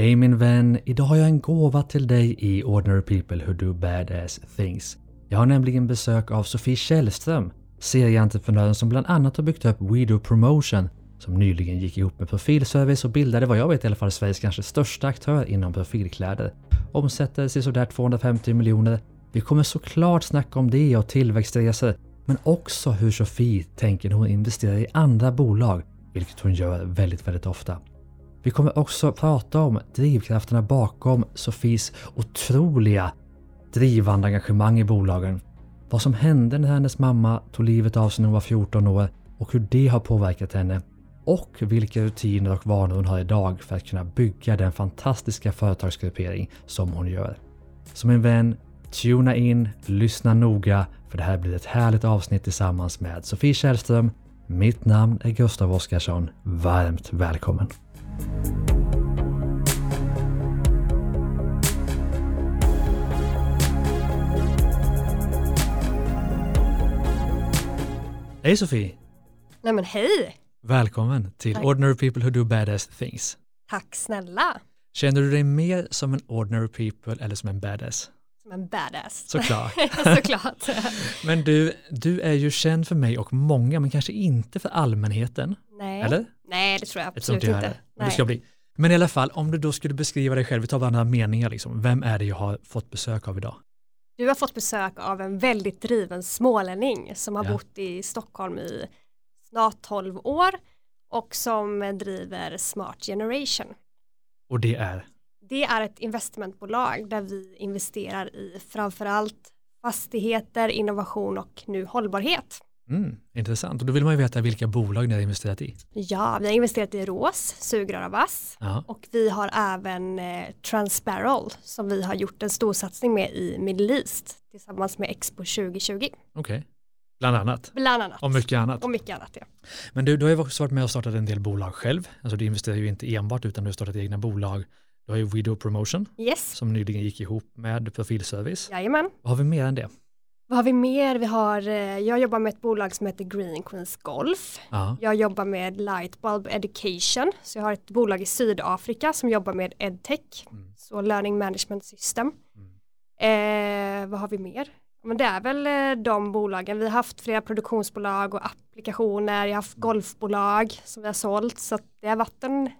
Hej min vän, idag har jag en gåva till dig i Ordinary People Who Do Badass Things. Jag har nämligen besök av Sofie Källström, serieentreprenören som bland annat har byggt upp WeDo Promotion, som nyligen gick ihop med Profilservice och bildade vad jag vet i alla fall Sveriges kanske största aktör inom profilkläder. Omsätter sådär 250 miljoner. Vi kommer såklart snacka om det och tillväxtresor, men också hur Sofie tänker när hon investerar i andra bolag, vilket hon gör väldigt, väldigt ofta. Vi kommer också prata om drivkrafterna bakom Sofies otroliga drivande engagemang i bolagen. Vad som hände när hennes mamma tog livet av sig när hon var 14 år och hur det har påverkat henne. Och vilka rutiner och vanor hon har idag för att kunna bygga den fantastiska företagsgruppering som hon gör. Så min vän, tuna in, lyssna noga för det här blir ett härligt avsnitt tillsammans med Sofie Källström. Mitt namn är Gustav Oskarsson. Varmt välkommen! Hej Sofie! Nej men hej! Välkommen till Tack. Ordinary People Who Do Badass Things. Tack snälla! Känner du dig mer som en ordinary people eller som en badass? Som en badass. Såklart. Såklart. Men du, du är ju känd för mig och många, men kanske inte för allmänheten. Nej. Eller? Nej, det tror jag absolut inte. det. Ska bli. Men i alla fall, om du då skulle beskriva dig själv, vi tar bara några meningar liksom. Vem är det jag har fått besök av idag? Du har fått besök av en väldigt driven smålänning som har Ja. bott i Stockholm i snart 12 år och som driver Smart Generation. Och det är? Det är ett investmentbolag där vi investerar i framförallt fastigheter, innovation och nu hållbarhet. Mm, intressant. Och då vill man ju veta vilka bolag ni har investerat i. Ja, vi har investerat i Rås, sugrör av vass, Ja, Och vi har även eh, Transparol som vi har gjort en stor satsning med i Middle East tillsammans med Expo 2020. okej. Bland annat. Bland annat. Och mycket annat. Och mycket annat ja. Men du, du har ju också varit med och startat en del bolag själv. Alltså du investerar ju inte enbart utan du har startat egna bolag. Du har ju We Do Promotion Yes, som nyligen gick ihop med Profilservice. jajamän. Vad har vi mer än det? Vad har vi mer? Vi har, eh, jag jobbar med ett bolag som heter Green Queens Golf. Ja, Jag jobbar med Lightbulb Education. Så jag har ett bolag i Sydafrika som jobbar med EdTech. Mm. Så Learning Management System. Mm. Eh, vad har vi mer? Men det är väl eh, de bolagen. Vi har haft flera produktionsbolag och applikationer. Jag har haft golfbolag som vi har sålt. Så det har varit en,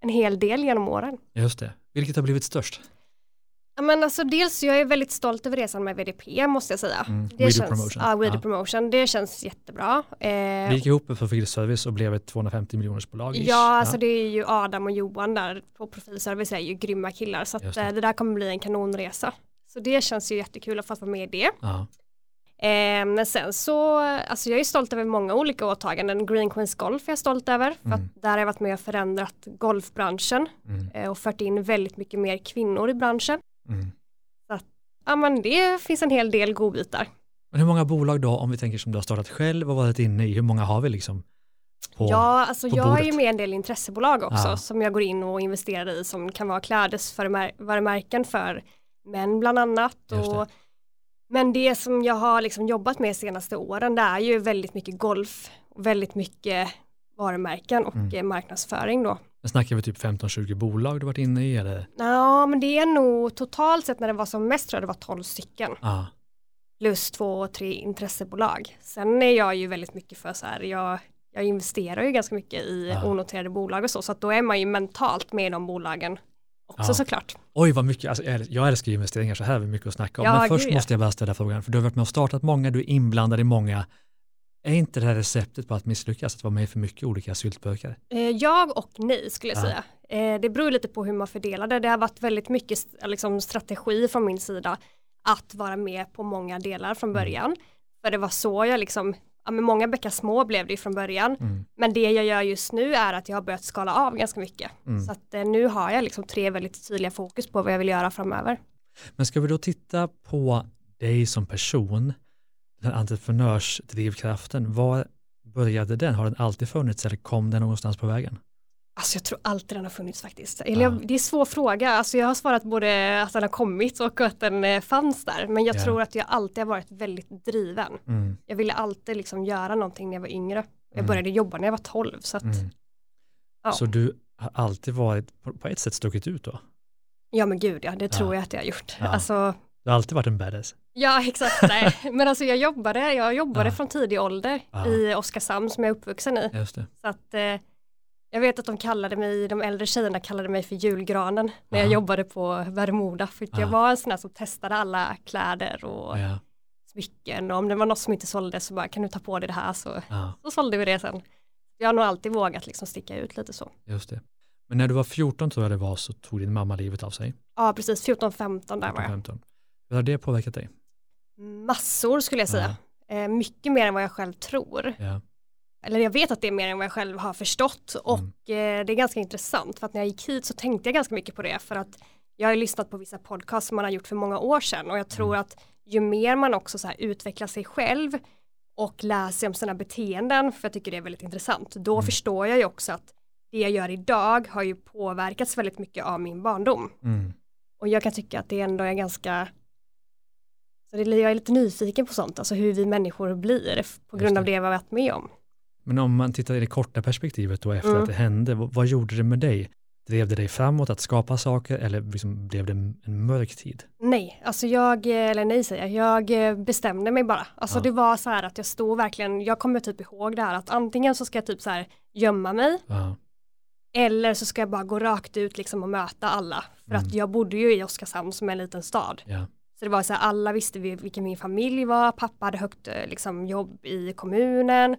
en hel del genom åren. just det. Vilket har blivit störst? Ja, men alltså dels jag är väldigt stolt över resan med VDP måste jag säga. Mm. Det We känns, Promotion. Ja, We Ja. Promotion. Det känns jättebra. Eh, Vi gick ihop med Profilservice och blev ett 250 miljoners bolag. Ja, alltså det är ju Adam och Johan där på Profilservice är ju grymma killar så att det. det. det där kommer bli en kanonresa. Så det känns ju jättekul att få vara med i det. Ja. Eh, men sen så, alltså jag är stolt över många olika åtaganden. Green Queens Golf är jag stolt över för Mm. att där har jag varit med och förändrat golfbranschen Mm. eh, och fört in väldigt mycket mer kvinnor i branschen. Mm. Ja men det finns en hel del godbitar. Men hur många bolag då, om vi tänker som du har startat själv och varit inne i, hur många har vi liksom? På, Ja, alltså jag är ju bordet. med en del intressebolag också Ja. som jag går in och investerar i som kan vara klädesvarumärken för män bland annat. Det. Och, men det som jag har liksom jobbat med de senaste åren det är ju väldigt mycket golf väldigt mycket varumärken och Mm. eh, marknadsföring då. Men snackar vi typ 15-20 bolag du varit inne i eller? Ja, men det är nog totalt sett när det var som mest tror jag det var 12 stycken Ja, plus två, tre intressebolag. Sen är jag ju väldigt mycket för så här, jag, jag investerar ju ganska mycket i Ja. onoterade bolag och så, så att då är man ju mentalt med i de bolagen också Ja. såklart. Oj vad mycket, alltså, jag älskar ju investeringar så här har vi mycket att snacka om. Ja, Men först gud, måste jag bara ställa frågan, för du har varit med och startat många, du är inblandad i många. Är inte det här receptet på att misslyckas, att vara med i för mycket olika syltburkar? Eh, Jag och nej skulle jag Ja. säga. Eh, Det beror lite på hur man fördelar det. Det har varit väldigt mycket liksom, strategi från min sida att vara med på många delar från Mm. början. För det var så jag liksom, ja men många bäckar små blev det från början. Mm. Men det jag gör just nu är att jag har börjat skala av ganska mycket. Mm. Så att eh, nu har jag liksom tre väldigt tydliga fokus på vad jag vill göra framöver. Men ska vi då titta på dig som person, den entreprenörsdrivkraften, var började den? Har den alltid funnits eller kom den någonstans på vägen? Alltså jag tror alltid den har funnits faktiskt. Eller Ja. jag, det är en svår fråga. Alltså jag har svarat både att den har kommit och att den eh, fanns där. Men jag Ja. tror att jag alltid har varit väldigt driven. Mm. Jag ville alltid liksom göra någonting när jag var yngre. Jag Mm. började jobba när jag var 12. Så att, Mm. ja. Så du har alltid varit på, ett sätt stuckit ut då? Ja men gud ja, det tror Ja. jag att jag har gjort. Alltså, Du har alltid varit en badass? Ja exakt, nej. men alltså jag jobbade, jag jobbade Ja. från tidig ålder Ja. i Oskarshamn som jag är uppvuxen i. Så att eh, jag vet att de kallade mig, de äldre tjejerna kallade mig för julgranen när jag Aha. jobbade på Värmoda. För Ja. jag var en sån här som testade alla kläder och Ja, smycken och om det var något som inte sålde så bara kan du ta på dig det här så, ja, så sålde vi det sen. Jag har nog alltid vågat liksom sticka ut lite så. just det. Men när du var 14 tror jag det var så tog din mamma livet av sig. Ja precis, 14-15 där var jag. 15. Hur har det påverkat dig? Massor skulle jag säga. Eh, mycket mer än vad jag själv tror. Ja, Eller jag vet att det är mer än vad jag själv har förstått och Mm. eh, det är ganska intressant för att när jag gick hit så tänkte jag ganska mycket på det för att jag har lyssnat på vissa podcasts som man har gjort för många år sedan och jag tror Mm. att ju mer man också så här utvecklar sig själv och lär sig om sina beteenden, för jag tycker det är väldigt intressant, då Mm. förstår jag ju också att det jag gör idag har ju påverkats väldigt mycket av min barndom. mm. Och jag kan tycka att det ändå är ganska jag är lite nyfiken på sånt, alltså hur vi människor blir på grund av det. vi har varit med om. Men om man tittar i det korta perspektivet då efter Mm. att det hände, vad, gjorde det med dig? Drev det dig framåt att skapa saker eller liksom blev det en, en mörk tid? Nej, alltså jag, eller nej säger jag, jag eh, bestämde mig bara. Alltså Ja. det var så här att jag stod verkligen, jag kommer typ ihåg det här att antingen så ska jag typ så här gömma mig Ja, eller så ska jag bara gå rakt ut liksom och möta alla. För Mm. att jag bodde ju i Oskarshamn som är en liten stad. ja, Så det var så här, alla visste vi- vilken min familj var, pappa hade högt eh, liksom, jobb i kommunen.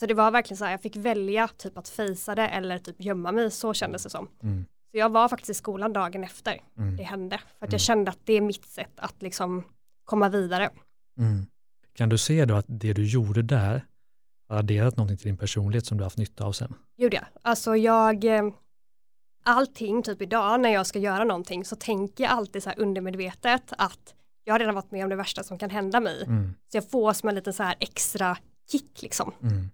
Så det var verkligen så här, jag fick välja typ att fejsa det eller typ gömma mig, så kändes det som. mm, Så jag var faktiskt i skolan dagen efter mm, det hände. För att Mm. jag kände att det är mitt sätt att liksom komma vidare. mm. Kan du se då att det du gjorde där har adderat någonting till din personlighet som du har haft nytta av sen? Gjorde jag. Alltså jag, eh, allting typ idag när jag ska göra någonting så tänker jag alltid så här undermedvetet att jag har redan varit med om det värsta som kan hända mig. Mm, Så jag får som en liten så här extra kick liksom. mm.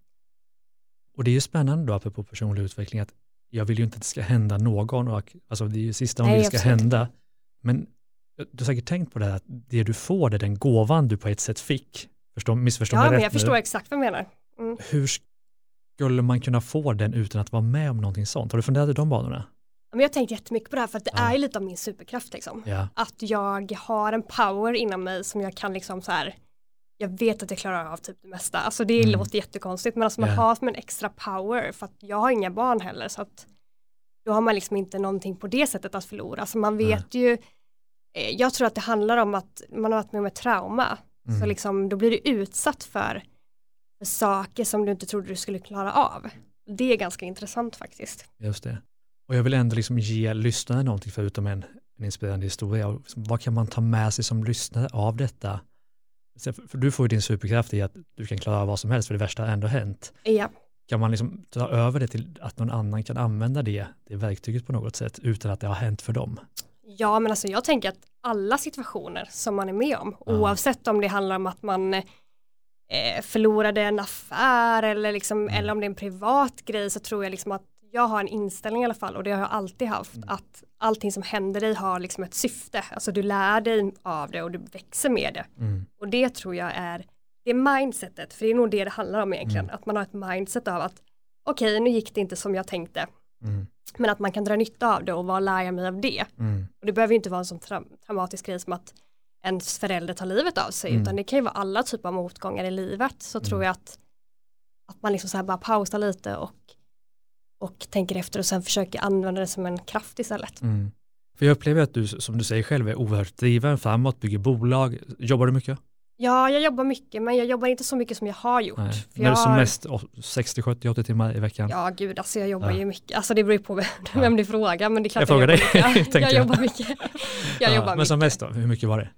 Och det är ju spännande då, apropå personlig utveckling, att jag vill ju inte att det ska hända någon, och, alltså det är ju sista Nej, det ska absolut. hända. Men du har säkert tänkt på det här, att det du får, det är den gåvan du på ett sätt fick. Förstå, missförstå Ja mig men rätt jag nu. förstår exakt vad du menar. Mm. Hur skulle man kunna få den utan att vara med om någonting sånt? Har du funderat i de banorna? Men jag har tänkt jättemycket på det här för att det Ja. är lite av min superkraft liksom. Ja, Att jag har en power inom mig som jag kan liksom så här jag vet att jag klarar av typ det mesta. Alltså det Mm. låter jättekonstigt men alltså man Ja. har som en extra power för att jag har inga barn heller så att då har man liksom inte någonting på det sättet att förlora. Alltså man vet ju, eh, jag tror att det handlar om att man har varit med om ett trauma. Så Mm. liksom då blir du utsatt för, för saker som du inte trodde du skulle klara av. Det är ganska intressant faktiskt. just det. Och jag vill ändå liksom ge lyssnarna någonting förutom en, en inspirerande historia. Och liksom, vad kan man ta med sig som lyssnare av detta? För du får ju din superkraft i att du kan klara av vad som helst för det värsta har ändå hänt. Ja, Kan man liksom ta över det till att någon annan kan använda det, det verktyget på något sätt utan att det har hänt för dem? Ja men alltså jag tänker att alla situationer som man är med om, Ja. oavsett om det handlar om att man eh, förlorade en affär eller, liksom, Mm. eller om det är en privat grej så tror jag liksom att jag har en inställning i alla fall och det har jag alltid haft Mm. att allting som händer dig har liksom ett syfte, alltså du lär dig av det och du växer med det Mm. och det tror jag är det är mindsetet, för det är nog det det handlar om egentligen, Mm. att man har ett mindset av att okej nu gick det inte som jag tänkte Mm. men att man kan dra nytta av det och vad lär jag mig av det Mm. och det behöver ju inte vara en sån tra- traumatisk grej som att ens förälder tar livet av sig Mm. utan det kan ju vara alla typer av motgångar i livet så tror Mm. jag att, att man liksom så här bara pausar lite och, och tänker efter och sen försöker använda det som en kraft istället. Mm. För jag upplever att du, som du säger själv, är oerhört driven framåt, bygger bolag. Jobbar du mycket? Ja, jag jobbar mycket men jag jobbar inte så mycket som jag har gjort. Nej. För När jag som mest åh, 60, 70, 80 timmar i veckan? Ja gud alltså jag jobbar Ja. ju mycket, alltså det beror ju på vem, Ja. vem du frågar men det är klart Jag frågar dig, jobbar mycket. tänkte jag jag. jobbar mycket. Jag Ja, jobbar men mycket. som mest då, hur mycket var det?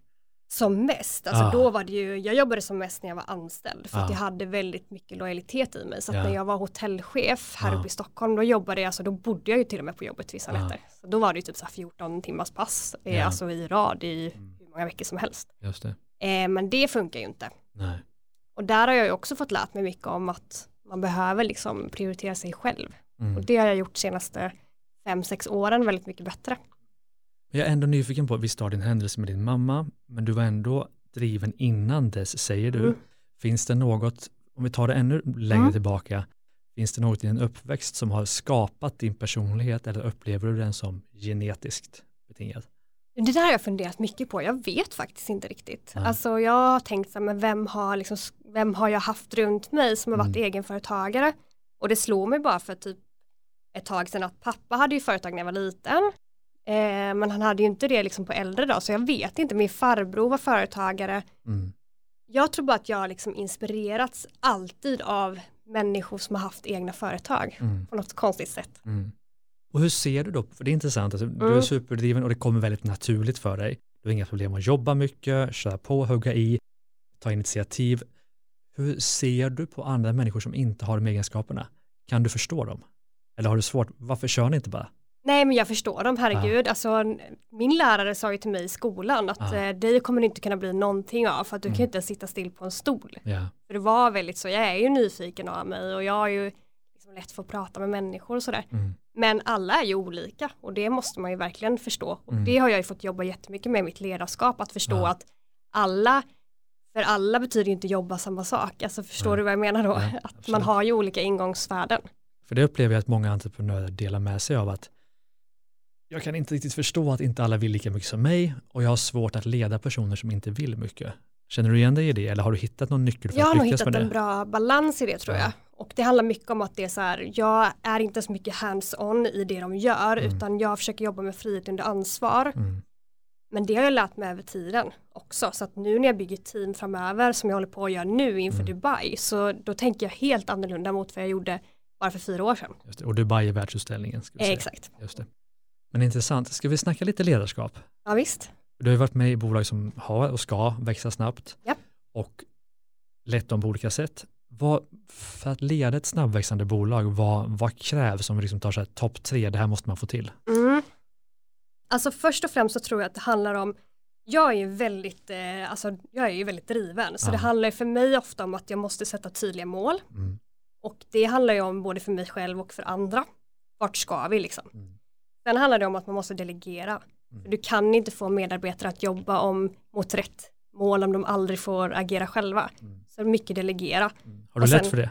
Som mest, alltså Ah. då var det ju, jag jobbade som mest när jag var anställd för att Ah. jag hade väldigt mycket lojalitet i mig. Så att Ja. när jag var hotellchef här Ah. uppe i Stockholm, då jobbade jag, alltså då bodde jag ju till och med på jobbet vissa Ah. nätter. Så då var det ju typ så här 14 timmars pass, eh, Ja. alltså i rad i Mm. hur många veckor som helst. Just det. Eh, men det funkar ju inte. Nej. Och där har jag ju också fått lärt mig mycket om att man behöver liksom prioritera sig själv. Mm. Och det har jag gjort senaste fem sex åren väldigt mycket bättre. Men Jag är ändå nyfiken på, visst har din händelse med din mamma, men du var ändå driven innan dess, säger du. Mm. Finns det något, om vi tar det ännu längre Mm. tillbaka, Finns det något i din uppväxt som har skapat din personlighet eller upplever du den som genetiskt betingad? Det där har jag funderat mycket på, jag vet faktiskt inte riktigt. Nej. Alltså jag har tänkt så här, men vem har, liksom, vem har jag haft runt mig som har varit Mm. egenföretagare? Och det slog mig bara för typ ett tag sedan att pappa hade ju företag när jag var liten. Eh, men han hade ju inte det liksom på äldre dag, så jag vet inte, min farbror var företagare. Mm. Jag tror bara att jag har liksom inspirerats alltid av människor som har haft egna företag Mm. på något konstigt sätt. Mm. Och hur ser du då, för det är intressant, alltså, du är Mm. superdriven och det kommer väldigt naturligt för dig. Du har inga problem att jobba mycket, köra på, hugga i, ta initiativ. Hur ser du på andra människor som inte har de egenskaperna? Kan du förstå dem? Eller har du svårt, varför kör ni inte bara? Nej men jag förstår dem, herregud. Alltså, min lärare sa ju till mig i skolan att Ja. eh, dig kommer det inte kunna bli någonting av för att du Mm. kan inte sitta still på en stol. Ja. För det var väldigt så, jag är ju nyfiken av mig och jag är ju liksom lätt för att prata med människor och sådär. Mm. Men alla är ju olika och det måste man ju verkligen förstå. Och Mm. det har jag ju fått jobba jättemycket med i mitt ledarskap, att förstå Ja. att alla, för alla betyder ju inte jobba samma sak. Alltså förstår Ja. du vad jag menar då? Ja, att man har ju olika ingångsvärden. För det upplever jag att många entreprenörer delar med sig av att jag kan inte riktigt förstå att inte alla vill lika mycket som mig och jag har svårt att leda personer som inte vill mycket. Känner du igen dig i det eller har du hittat någon nyckel för Jag har att lyckas hittat med det? en bra balans i det tror Ja. jag. Och det handlar mycket om att det är så här, jag är inte så mycket hands-on i det de gör Mm. utan jag försöker jobba med frihet under ansvar. Mm. Men det har jag lärt mig över tiden också. Så att nu när jag bygger team framöver som jag håller på att göra nu inför Mm. Dubai så då tänker jag helt annorlunda mot vad jag gjorde bara för fyra år sedan. Det. Och Dubai är världsutställningen. Ska vi Eh, säga. exakt. Just det. Men intressant, ska vi snacka lite ledarskap? Ja visst. Du har ju varit med i bolag som har och ska växa snabbt Japp. och lett dem på olika sätt. Vad, för att leda ett snabbväxande bolag, vad, vad krävs om vi liksom tar så här topp tre, det här måste man få till? Mm. Alltså först och främst så tror jag att det handlar om jag är ju väldigt, eh, alltså jag är ju väldigt driven så Ja. det handlar för mig ofta om att jag måste sätta tydliga mål Mm. och det handlar ju om både för mig själv och för andra. Vart ska vi liksom? Mm. Sen handlar det om att man måste delegera. Mm. Du kan inte få medarbetare att jobba om, mot rätt mål om de aldrig får agera själva. Mm. Så mycket delegera. Mm. Har du Och lätt sen- för det?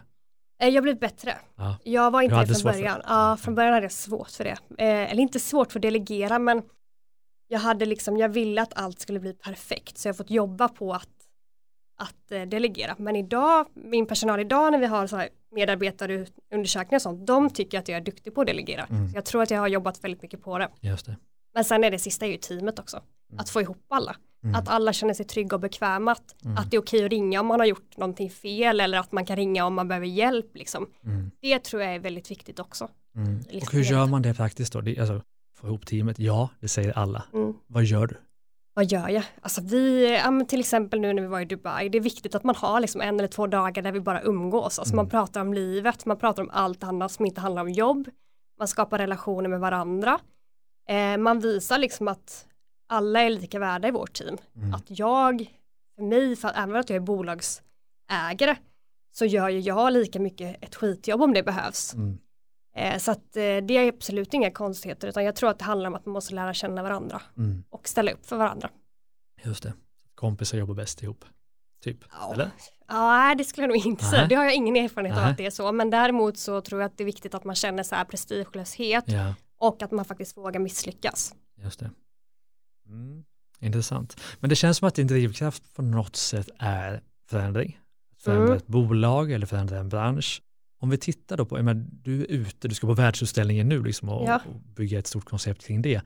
Eh, Jag blivit bättre. Ja. Jag var inte det från början. Ja, Mm. från början hade jag svårt för det. Eh, eller inte svårt för att delegera men jag hade liksom, jag ville att allt skulle bli perfekt så jag har fått jobba på att, att eh, delegera. Men idag, min personal idag när vi har så här medarbetare undersökningar och sånt, de tycker att jag är duktig på att delegera. Mm. Så jag tror att jag har jobbat väldigt mycket på det. Just det. Men sen är det sista är ju teamet också. Mm. Att få ihop alla. Mm. Att alla känner sig trygga och bekväma. Att, Mm. att det är okej att ringa om man har gjort någonting fel eller att man kan ringa om man behöver hjälp. Liksom. Mm. Det tror jag är väldigt viktigt också. Mm. Liksom Och hur gör man det praktiskt då? Det, alltså, få ihop teamet? Ja, det säger alla. Vad gör du? Vad gör jag? Alltså vi, ja, till exempel nu när vi var i Dubai, det är viktigt att man har liksom en eller två dagar där vi bara umgås. Alltså Mm. man pratar om livet, man pratar om allt annat som inte handlar om jobb. Man skapar relationer med varandra. Eh, man visar liksom att alla är lika värda i vårt team. Mm. Att jag, för mig, för, även att jag är bolagsägare, så gör ju jag lika mycket ett skitjobb om det behövs. Mm. Eh, så att eh, det är absolut inga konstigheter, utan jag tror att det handlar om att man måste lära känna varandra Mm. och ställa upp för varandra. Just det. Kompisar jobbar bäst ihop. Typ. Ja. Eller? Ja, det skulle jag nog inte säga. Det har jag ingen erfarenhet av Nej. att det är så. Men däremot så tror jag att det är viktigt att man känner så här prestigelöshet Ja, och att man faktiskt vågar misslyckas. just det. Mm. Intressant. Men det känns som att din drivkraft på något sätt är förändring. Förändra Mm. ett bolag eller förändra en bransch. Om vi tittar då på, jag menar, du är ute, du ska på världsutställningen nu liksom och, Ja. och bygga ett stort koncept kring det.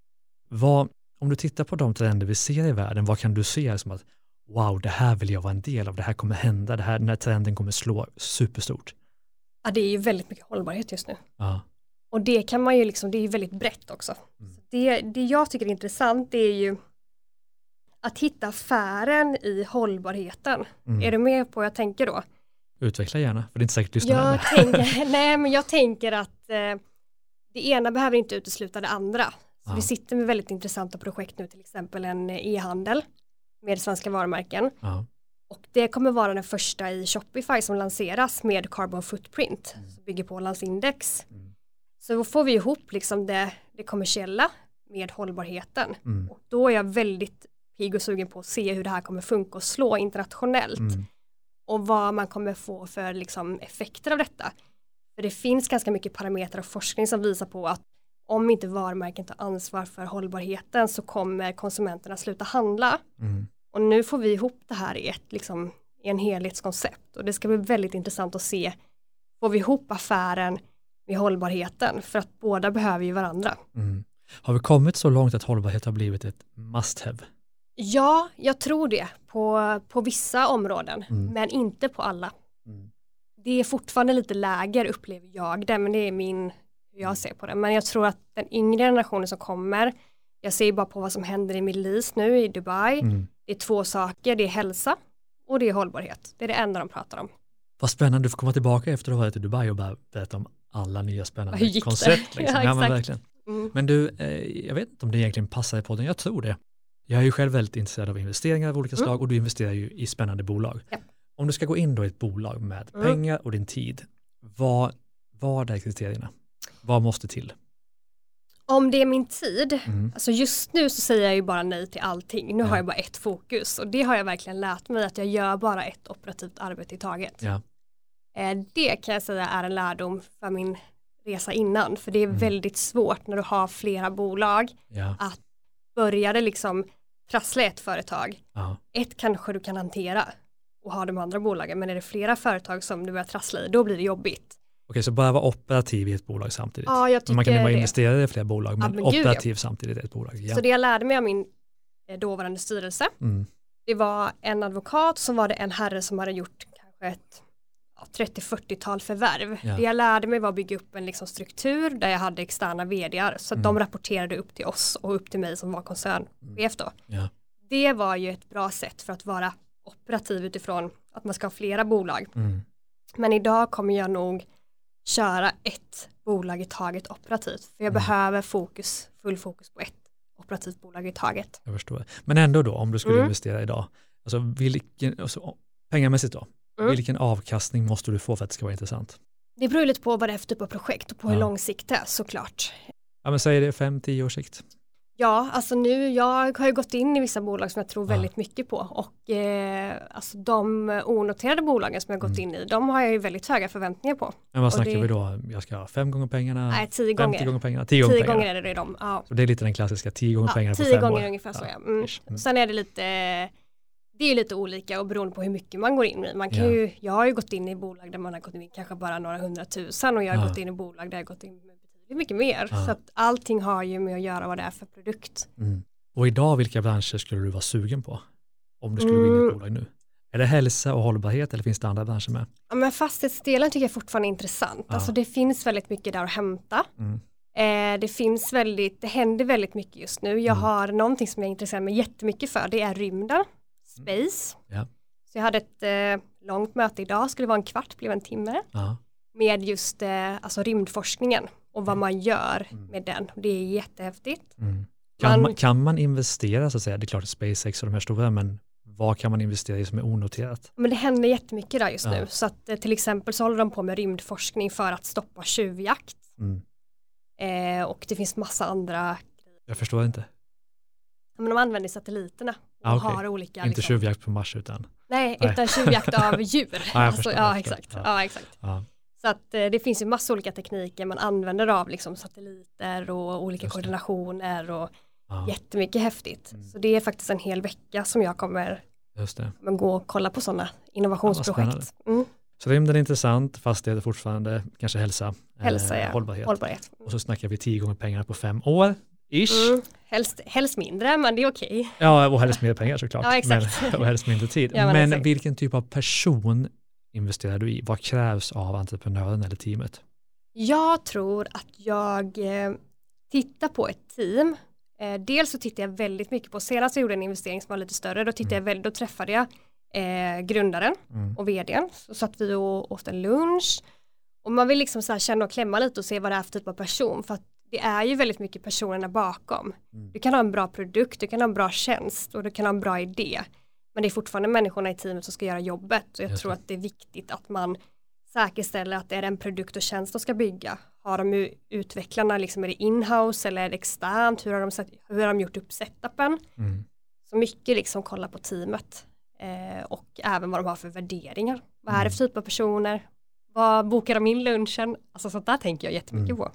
Vad, om du tittar på de trender vi ser i världen, vad kan du se som att wow, det här vill jag vara en del av, det här kommer hända, det här, den här trenden kommer slå superstort. Ja, det är ju väldigt mycket hållbarhet just nu. Ja. Och det kan man ju liksom, det är ju väldigt brett också. Mm. Det, det jag tycker är intressant det är ju att hitta affären i hållbarheten. Mm. Är du med på vad jag tänker då? Utveckla gärna, för det är inte säkert lyssna Jag heller. tänker, nej men jag tänker att eh, det ena behöver inte utesluta det andra. Vi sitter med väldigt intressanta projekt nu, till exempel en e-handel med svenska varumärken. Ja. Och det kommer vara den första i Shopify som lanseras med Carbon Footprint, Mm. som bygger på Ålandsindex. Mm. Så då får vi ihop liksom det, det kommersiella med hållbarheten. Mm. Och då är jag väldigt pigg och sugen på att se hur det här kommer funka och slå internationellt Mm. Och vad man kommer få för liksom, effekter av detta. För det finns ganska mycket parametrar och forskning som visar på att om inte varumärken tar ansvar för hållbarheten så kommer konsumenterna sluta handla. Mm. Och nu får vi ihop det här i, ett, liksom, i en helhetskoncept och det ska bli väldigt intressant att se, får vi ihop affären med hållbarheten för att båda behöver ju varandra. Mm. Har vi kommit så långt att hållbarhet har blivit ett must have? Ja, jag tror det på, på vissa områden, Mm. men inte på alla. Mm. Det är fortfarande lite läger upplever jag det, men det är min, hur jag ser på det. Men jag tror att den yngre generationen som kommer, jag ser bara på vad som händer i Middle nu i Dubai, Mm. det är två saker, det är hälsa och det är hållbarhet. Det är det enda de pratar om. Vad spännande, du får komma tillbaka efter att ha varit i Dubai och bara berätta om alla nya spännande koncept. Liksom. Ja, Ja, men verkligen. Mm. Men du, eh, jag vet inte om det egentligen passar i podden, jag tror det. Jag är ju själv väldigt intresserad av investeringar av olika Mm. slag och du investerar ju i spännande bolag. Ja. Om du ska gå in då i ett bolag med Mm. pengar och din tid, vad, vad är kriterierna? Vad måste till? Om det är min tid, Mm. alltså just nu så säger jag ju bara nej till allting. Nu Ja. har jag bara ett fokus och det har jag verkligen lärt mig att jag gör bara ett operativt arbete i taget. Ja. Eh, Det kan jag säga är en lärdom för min resa innan, för det är Mm. väldigt svårt när du har flera bolag. Ja. Börjar det liksom trassla ett företag, Ja. ett kanske du kan hantera och ha de andra bolagen, men är det flera företag som du börjar trassla i, då blir det jobbigt. Okej, så bara vara operativ i ett bolag samtidigt. Ja, jag Men man kan ju tycker vara investerare i flera bolag, men, men gud, ja. operativ samtidigt i ett bolag. Ja. Så det jag lärde mig av min eh, dåvarande styrelse, Mm. det var en advokat, som var det en herre som hade gjort kanske ett ja, 30-40-tal förvärv. Ja. Det jag lärde mig var att bygga upp en liksom struktur där jag hade externa vdar så Mm. de rapporterade upp till oss och upp till mig som var koncernchef då. Ja. Det var ju ett bra sätt för att vara operativ utifrån att man ska ha flera bolag. Mm. Men idag kommer jag nog köra ett bolag i taget operativt. För jag Mm. behöver fokus, full fokus på ett operativt bolag i taget. Jag förstår. Men ändå då, om du skulle Mm. investera idag, alltså vilken, alltså, pengamässigt då, Mm. vilken avkastning måste du få för att det ska vara intressant? Det beror lite på vad det är för typ av projekt och på hur Ja. lång sikt det är såklart. Ja men säg det 5-10 års sikt. Ja, alltså nu, jag har ju gått in i vissa bolag som jag tror Ja. väldigt mycket på och eh, alltså de onoterade bolagen som jag gått Mm. in i, de har jag ju väldigt höga förväntningar på. Men vad Och snackar det- vi då? Jag ska ha fem gånger pengarna, Nej, tio 50 gånger. gånger pengarna, 10 gånger Tio pengarna. gånger är det de. Ja. Så det är lite den klassiska 10 gånger Ja, pengarna på tio fem gånger år. ungefär så Ja. Mm. Mm. Sen är det lite, det är lite olika och beroende på hur mycket man går in i. Man kan Ja. ju, jag har ju gått in i bolag där man har gått in kanske bara några hundratusen och jag har Ja. gått in i bolag där jag gått in med betydligt mycket mer. Ja. Så att allting har ju med att göra vad det är för produkt. Mm. Och idag, vilka branscher skulle du vara sugen på? Om du skulle gå in i Mm. ett bolag nu? Är det hälsa och hållbarhet eller finns det andra branscher med? Ja, men fastighetsdelen tycker jag fortfarande är intressant. Ja. Alltså det finns väldigt mycket där att hämta. Mm. Eh, det finns väldigt, det händer väldigt mycket just nu. Jag Mm. har någonting som jag intresserar mig jättemycket för, det är rymden, space. Ja. Så jag hade ett eh, långt möte idag, skulle vara en kvart, blev en timme, Ja. med just eh, alltså rymdforskningen och vad man gör Mm. med den. Det är jättehäftigt. Mm. Kan, man, Man- kan man investera så att säga? Det är klart att SpaceX och de här stora, men vad kan man investera i som är onoterat? Men det händer jättemycket där just Ja. nu. Så att eh, till exempel så håller de på med rymdforskning för att stoppa tjuvjakt. Mm. Eh, och det finns massa andra Jag förstår inte. Men de använder satelliterna och Ah, okej. har olika. Inte liksom- tjuvjakt på Mars utan, Nej, Nej. utan tjuvjakt av djur. jag alltså, ja, exakt. Ja. Ja. exakt. ja. Så att eh, det finns ju massa olika tekniker man använder av liksom satelliter och olika koordinationer och ja jättemycket häftigt. Mm. Så det är faktiskt en hel vecka som jag kommer, just det. kommer gå och kolla på sådana Ja, innovationsprojekt. Mm, Så rymden är intressant, fastigheter fortfarande, kanske hälsa, hälsa, eh, ja. hållbarhet. Hållbarhet. Och så snackar vi tio gånger pengarna på fem år, ish. Mm, helst, helst mindre, men det är okej. Ja, och helst mer pengar såklart. Ja, exakt. Men, och helst mindre tid. Ja, men men exakt. vilken typ av person investerar du i? Vad krävs av entreprenören eller teamet? Jag tror att jag eh, tittar på ett team. Eh, dels så tittar jag väldigt mycket på, senast jag gjorde en investering som var lite större, då, tittade jag väldigt, då träffade jag eh, grundaren Mm. och vdn. Så satt vi och åt en lunch. Och man vill liksom så känna och klämma lite och se vad det är för typ av person. För att det är ju väldigt mycket personerna bakom. Mm. Du kan ha en bra produkt, du kan ha en bra tjänst och du kan ha en bra idé. Men det är fortfarande människorna i teamet som ska göra jobbet. Och jag Just tror det. att det är viktigt att man säkerställer att det är en produkt och tjänst de ska bygga. Har de utvecklarna, liksom är det inhouse eller är det externt? Hur har de, sett, hur har de gjort upp setupen? Mm. Så mycket liksom kolla på teamet. Eh, och även vad de har för värderingar. Vad är det Mm. för typ av personer? Vad bokar de in lunchen? Alltså sånt där tänker jag jättemycket Mm. på.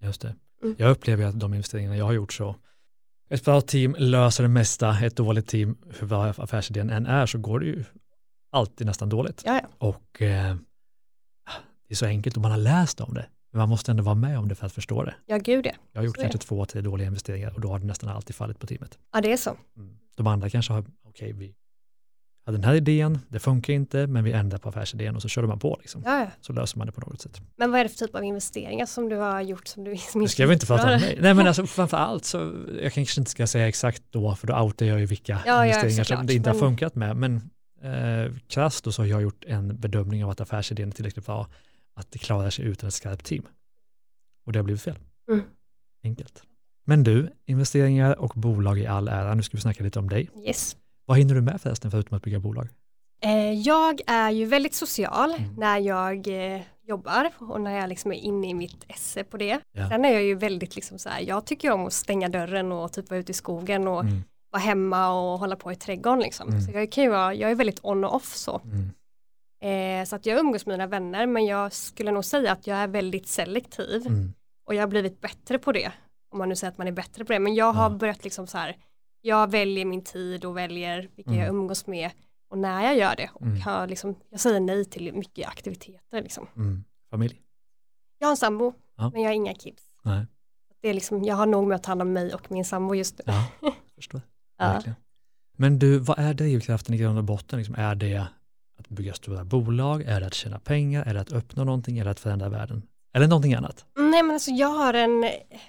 Just det. Mm. Jag upplever att de investeringarna jag har gjort så ett bra team löser det mesta, ett dåligt team, hur bra affärsidén än är, så går det ju alltid nästan dåligt. Ja, ja. Och eh, det är så enkelt och man har läst om det. Men man måste ändå vara med om det för att förstå det. ja gud ja. Jag har gjort Så kanske två, tre dåliga investeringar och då har det nästan alltid fallit på teamet. Ja, det är så. De andra kanske har, okej, vi hade den här idén, det funkar inte, men vi ändrar på affärsidén och så körde man på. Liksom. Ja, ja. Så löser man det på något sätt. Men vad är det för typ av investeringar som du har gjort som du som Nu ska vi inte prata om mig. Nej men alltså framför allt så, jag kanske inte ska säga exakt då, för då outar jag ju vilka Ja, investeringar som det inte har funkat med. Men eh, krasst då så har jag gjort en bedömning av att affärsidén är tillräckligt bra, att det klarar sig utan ett skarpt team. Och det har blivit fel. Mm. Enkelt. Men du, investeringar och bolag i all ära, nu ska vi snacka lite om dig. Yes. Vad hinner du med förresten förutom att bygga bolag? Eh, jag är ju väldigt social Mm. när jag eh, jobbar och när jag liksom är inne i mitt esse på det. Ja. Sen är jag ju väldigt liksom så här, jag tycker om att stänga dörren och typ vara ute i skogen och Mm, vara hemma och hålla på i trädgården liksom. Mm. Så jag kan ju vara, jag är väldigt on och off så. mm, Eh, så att jag umgås med mina vänner men jag skulle nog säga att jag är väldigt selektiv mm, och jag har blivit bättre på det. Om man nu säger att man är bättre på det. Men jag har Ja. börjat liksom så här, jag väljer min tid och väljer vilka Mm. jag umgås med och när jag gör det. Och Mm. har liksom, jag säger nej till mycket aktiviteter. Liksom. mm. Familj? Jag har en sambo Ja. men jag har inga kids. Nej. Det är liksom, jag har nog med att ta hand om mig och min sambo just nu. Ja, förstår. Ja. Men du, vad är drivkraften i grund och botten? Liksom, är det att bygga stora bolag? Är det att tjäna pengar? Är det att uppnå någonting? Är det att förändra världen? Eller någonting annat? Nej men alltså jag har en,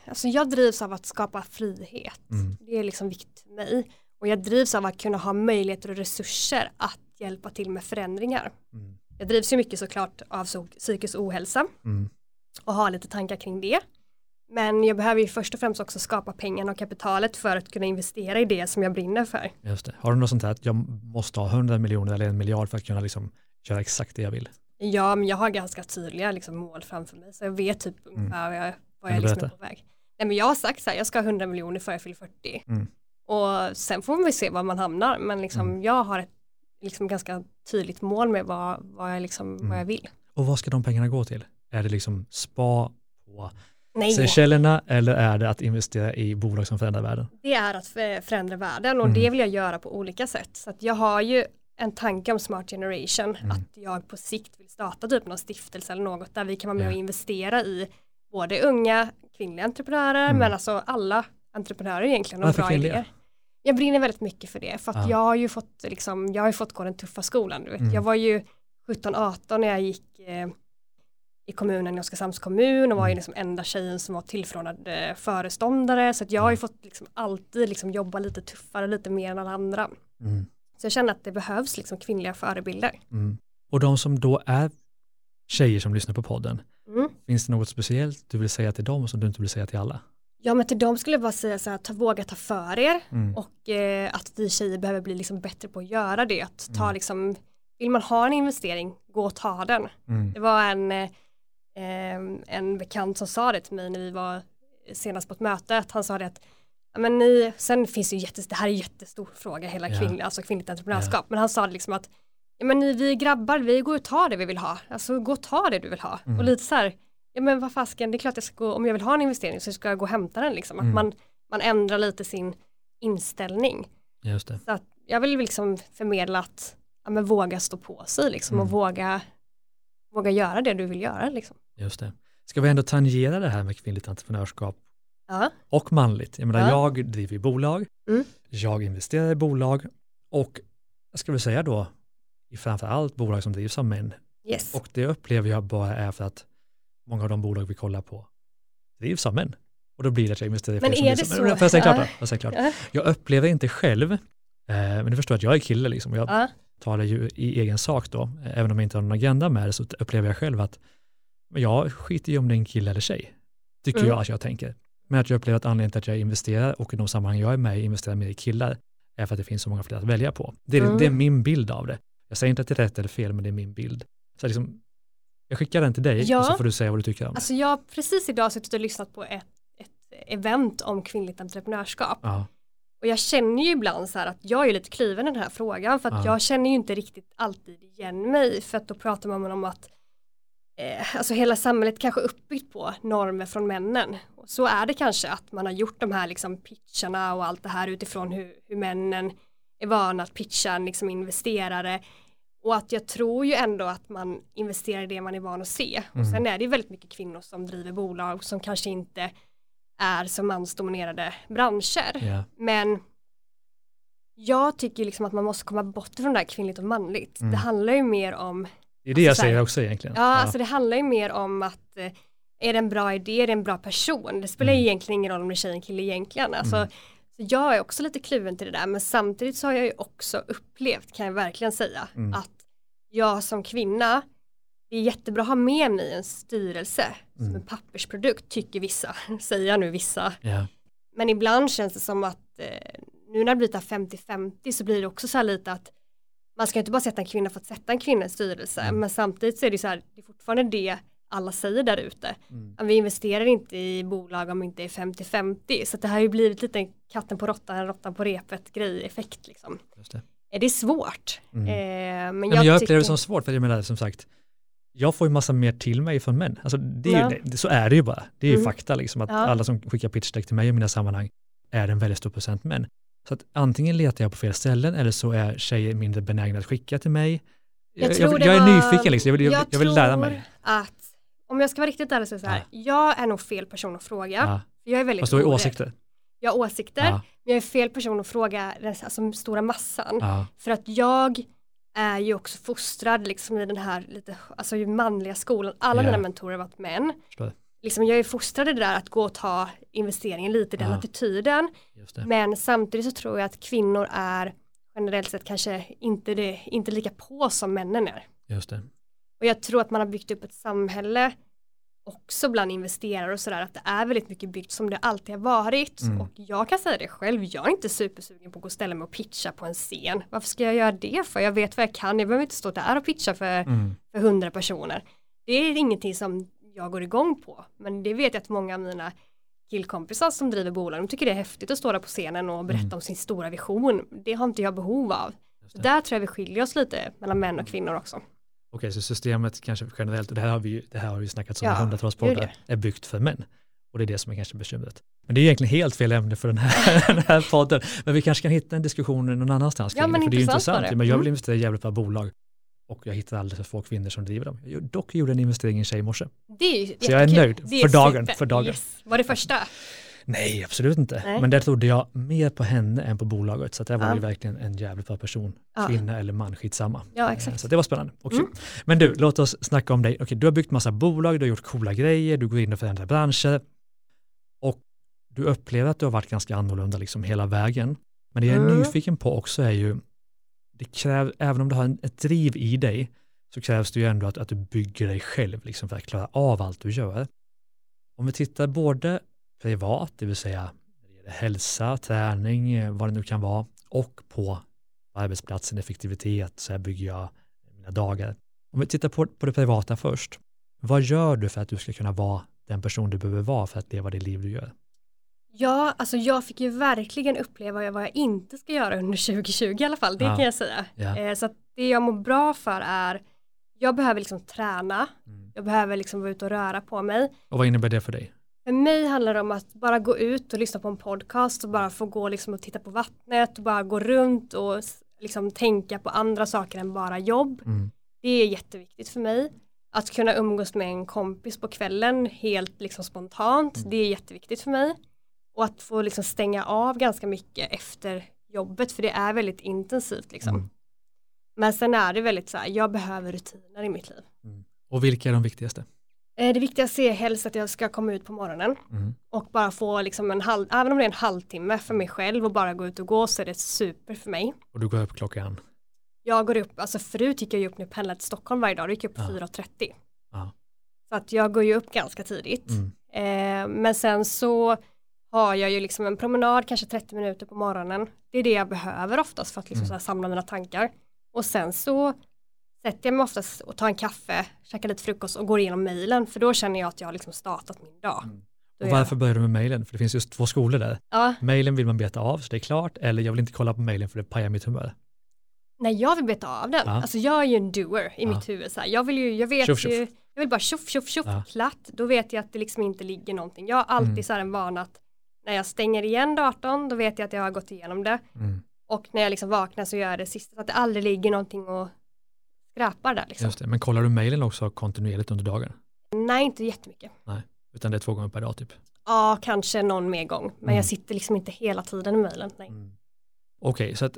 alltså jag drivs av att skapa frihet. Mm. Det är liksom viktigt för mig. Och jag drivs av att kunna ha möjligheter och resurser att hjälpa till med förändringar. Mm. Jag drivs ju mycket såklart av psykisk ohälsa Mm. och har lite tankar kring det. Men jag behöver ju först och främst också skapa pengarna och kapitalet för att kunna investera i det som jag brinner för. Just det. Har du något sånt här att jag måste ha 100 miljoner eller en miljard för att kunna liksom göra exakt det jag vill? Ja, men jag har ganska tydliga liksom, mål framför mig så jag vet typ ungefär vad jag, vad jag liksom är på väg. Nej, men jag har sagt så här, jag ska ha 100 miljoner för jag fyller 40. Mm. Och sen får vi se var man hamnar, men liksom, Mm. jag har ett liksom, ganska tydligt mål med vad, vad, jag, liksom, Mm. vad jag vill. Och vad ska de pengarna gå till? Är det liksom spa på Nej, Seychellerna eller är det att investera i bolag som förändrar världen? det är att för- förändra världen och Mm. det vill jag göra på olika sätt. Så jag har ju en tanke om Smart Generation, Mm. att jag på sikt vill starta typ någon stiftelse eller något där vi kan vara med Ja. och investera i både unga kvinnliga entreprenörer Mm. men alltså alla entreprenörer egentligen och bra kvinnliga? idéer. Jag brinner väldigt mycket för det för att Ja. jag har ju fått liksom, jag har fått gå den tuffa skolan. Du vet. Mm. Jag var ju 17-18 när jag gick eh, i kommunen i Oskarshamns kommun och var ju Mm. liksom enda tjejen som var tillförordnad eh, föreståndare så att jag har ju fått liksom alltid liksom jobba lite tuffare, lite mer än alla andra. Mm. Så jag känner att det behövs liksom kvinnliga förebilder. Mm. Och de som då är tjejer som lyssnar på podden, Mm. finns det något speciellt du vill säga till dem som du inte vill säga till alla? Ja men till dem skulle jag bara säga så här, ta, våga ta för er Mm. och eh, att vi tjejer behöver bli liksom bättre på att göra det. Att ta Mm. liksom, vill man ha en investering, gå och ta den. Mm. Det var en, eh, en bekant som sa det till mig när vi var senast på ett möte, att han sa det att men ni, sen finns det ju jättes, det här är en jättestor fråga, hela Ja. kvinn, alltså kvinnligt entreprenörskap, men han sa liksom att ja, men ni, vi grabbar, vi går och tar det vi vill ha, alltså gå och ta det du vill ha. Mm. Och lite så här, ja men vad fasken, det är klart jag ska gå, om jag vill ha en investering så ska jag gå och hämta den liksom, att Mm. man, man ändrar lite sin inställning. Just det. Så att jag vill liksom förmedla att ja, men våga stå på sig liksom, Mm. och våga, våga göra det du vill göra. Liksom. Just det. Ska vi ändå tangera det här med kvinnligt entreprenörskap Ja. och manligt? Jag menar, Ja. jag driver bolag, Mm. jag investerar i bolag och jag väl säga då i framför allt bolag som drivs av män. Yes. Och det upplever jag bara är för att många av de bolag vi kollar på drivs av män. Och då blir det att jag investerar i Men är det så? Får jag säga klart då? Ja. Jag klart? Ja. Jag upplever inte själv, eh, men du förstår att jag är kille liksom, och jag Ja. talar ju i egen sak då, även om jag inte har någon agenda med det så upplever jag själv att jag skiter ju om det är en kille eller tjej, tycker Mm. jag att jag tänker. Men att jag upplever att anledningen till att jag investerar och i de sammanhang jag är med i investerar mer i killar är för att det finns så många fler att välja på. Det är, Mm. det är min bild av det. Jag säger inte att det är rätt eller fel, men det är min bild. Så liksom, jag skickar den till dig Ja. och så får du säga vad du tycker om det. Alltså jag har precis idag suttit och lyssnat på ett, ett event om kvinnligt entreprenörskap. Ja, Och jag känner ju ibland så här att jag är lite kluven i den här frågan för att Ja. jag känner ju inte riktigt alltid igen mig för att då pratar man om att eh, alltså hela samhället kanske uppbyggt på normer från männen. Och så är det kanske att man har gjort de här liksom pitcharna och allt det här utifrån hur, hur männen är vana att pitcha liksom investerare. Och att jag tror ju ändå att man investerar i det man är van att se. Och Mm. sen är det ju väldigt mycket kvinnor som driver bolag som kanske inte är så mansdominerade branscher. Ja. Men jag tycker liksom att man måste komma bort från det här kvinnligt och manligt. Mm. Det handlar ju mer om, Det är det jag Alltså, så här- säger också egentligen. ja, alltså det handlar ju mer om att eh, är det en bra idé, är det en bra person? Det spelar Mm. egentligen ingen roll om det är tjej eller kille egentligen. Alltså, Mm. så jag är också lite kluven till det där, men samtidigt så har jag ju också upplevt, kan jag verkligen säga, Mm. att jag som kvinna, det är jättebra att ha med mig en styrelse som Mm. en pappersprodukt, tycker vissa, säger jag nu vissa. Ja. Men ibland känns det som att eh, nu när det blir det här 50-50 så blir det också så här lite att man ska inte bara sätta en kvinna för att sätta en kvinna i styrelse Mm. men samtidigt så är det så här det är fortfarande det alla säger där ute. Mm. Vi investerar inte i bolag om det inte är 50-50 så det här har ju blivit lite en katten på råttan, råttan på repet grej effekt liksom. Just det. Det är svårt. Mm. Eh, men Men jag, jag, tycker- upplever det som svårt, för jag menar som sagt, jag får ju massa mer till mig från män. Alltså det är ju, Ja. det, så är det ju bara. Det är ju Mm. fakta liksom, att Ja. alla som skickar pitchdeck till mig i mina sammanhang är en väldigt stor procent män. Så att antingen letar jag på fel ställen eller så är tjejer mindre benägna att skicka till mig. Jag, jag, det jag är var- nyfiken liksom, jag vill, jag, jag vill lära mig. att, om jag ska vara riktigt ärlig så är det så här, jag är nog fel person att fråga. Ja. Jag är väldigt Fast du har ju åsikter. Jag har åsikter, Ja. men jag är fel person att fråga den alltså, stora massan. Ja. För att jag är ju också fostrad liksom i den här lite, alltså manliga skolan. Alla Ja. mina mentorer har varit män. Liksom jag är fostrad i det där att gå och ta investeringen lite, den Ja. attityden. Men samtidigt så tror jag att kvinnor är generellt sett kanske inte, det, inte lika på som männen är. Just det. Och jag tror att man har byggt upp ett samhälle också bland investerare och sådär att det är väldigt mycket byggt som det alltid har varit Mm. och jag kan säga det själv, jag är inte supersugen på att gå och ställa mig och pitcha på en scen. Varför ska jag göra det för? Jag vet vad jag kan, jag behöver inte stå där och pitcha för Mm. för personer. Det är ingenting som jag går igång på, men det vet jag att många av mina killkompisar som driver bolag, de tycker det är häftigt att stå där på scenen och berätta Mm. om sin stora vision. Det har inte jag behov av. Där tror jag vi skiljer oss lite mellan män och kvinnor också. Okej, så systemet kanske generellt, och det här har vi, det här har vi snackat om i Ja, hundratals poddar, är byggt för män. Och det är det som är kanske bekymret. Men det är egentligen helt fel ämne för den här, den här podden. Men vi kanske kan hitta en diskussion någon annanstans Ja, men det, för det är ju intressant. det. Men jag vill Mm. investera i jävligt bra bolag och jag hittar alldeles för få kvinnor som driver dem. Jag dock gjorde en investering i en tjej i morse. Det är ju Så jag är nöjd Det är för dagen, super. för dagen. Yes. Var det första? Nej, absolut inte. Nej. Men där trodde jag mer på henne än på bolaget. Så det var Ja. ju verkligen en jävligt bra person. Ja. Kvinna eller man, skitsamma. Ja, Eh, exakt. Så det var spännande. Okej. Mm. Men du, låt oss snacka om dig. Okej, du har byggt massa bolag, du har gjort coola grejer, du går in och förändrar branscher. Och du upplever att du har varit ganska annorlunda liksom hela vägen. Men det jag är Mm. nyfiken på också är ju, det krävs, även om du har en, ett driv i dig, så krävs det ju ändå att, att du bygger dig själv liksom för att klara av allt du gör. Om vi tittar både privat, det vill säga hälsa, träning, eh, vad det nu kan vara, och på arbetsplatsen, effektivitet, så här bygger jag mina dagar. Om vi tittar på, på det privata först, vad gör du för att du ska kunna vara den person du behöver vara för att leva det liv du gör? Ja, alltså jag fick ju verkligen uppleva vad jag inte ska göra under 2020 i alla fall, det Ja. kan jag säga. Ja. Eh, så det jag mår bra för är, jag behöver liksom träna, Mm. jag behöver liksom vara ute och röra på mig. Och vad innebär det för dig? För mig handlar det om att bara gå ut och lyssna på en podcast och bara få gå liksom och titta på vattnet och bara gå runt och liksom tänka på andra saker än bara jobb. Mm. Det är jätteviktigt för mig. Att kunna umgås med en kompis på kvällen helt liksom spontant, Mm. det är jätteviktigt för mig. Och att få liksom stänga av ganska mycket efter jobbet, för det är väldigt intensivt liksom. Mm. Men sen är det väldigt så här, jag behöver rutiner i mitt liv. Och vilka är de viktigaste? Eh, Det viktigaste är helst att jag ska komma ut på morgonen Mm. och bara få liksom en halv, även om det är en halvtimme för mig själv och bara gå ut och gå så är det super för mig. Och du går upp klockan? Jag går upp, alltså förut gick jag ju upp när jag pendlade till Stockholm varje dag, då gick jag upp Ja. 4.30. Ja. Så att jag går ju upp ganska tidigt. Mm. Eh, men sen så har jag ju liksom en promenad, kanske 30 minuter på morgonen. Det är det jag behöver oftast för att liksom Mm. samla mina tankar. Och sen så sätter jag mig oftast och tar en kaffe, käkar lite frukost och går igenom mejlen för då känner jag att jag har liksom startat min dag. Mm. Och varför börjar du med mejlen? För det finns just två skolor där. Ja, Mejlen vill man beta av, så det är klart. Eller jag vill inte kolla på mejlen för det pajar mitt humör. Nej, jag vill beta av den. Ja. Alltså jag är ju en doer i Ja. mitt huvud. Så här. Jag vill ju, jag vet Tjoff, tjoff. ju, jag vill bara tjoff, tjoff, tjoff, Ja. platt. Då vet jag att det liksom inte ligger någonting. Jag har alltid Mm. så här en vana att när jag stänger igen datorn, då vet jag att jag har gått igenom det. Mm. Och när jag liksom vaknar så gör jag det sista, så att det aldrig ligger någonting och skräpar där liksom. Just det. Men kollar du mejlen också kontinuerligt under dagen? Nej, inte jättemycket. Utan det är två gånger per dag typ? Ja, kanske någon mer gång. Men Mm. jag sitter liksom inte hela tiden i mejlen. Nej. Mm. Okej, så att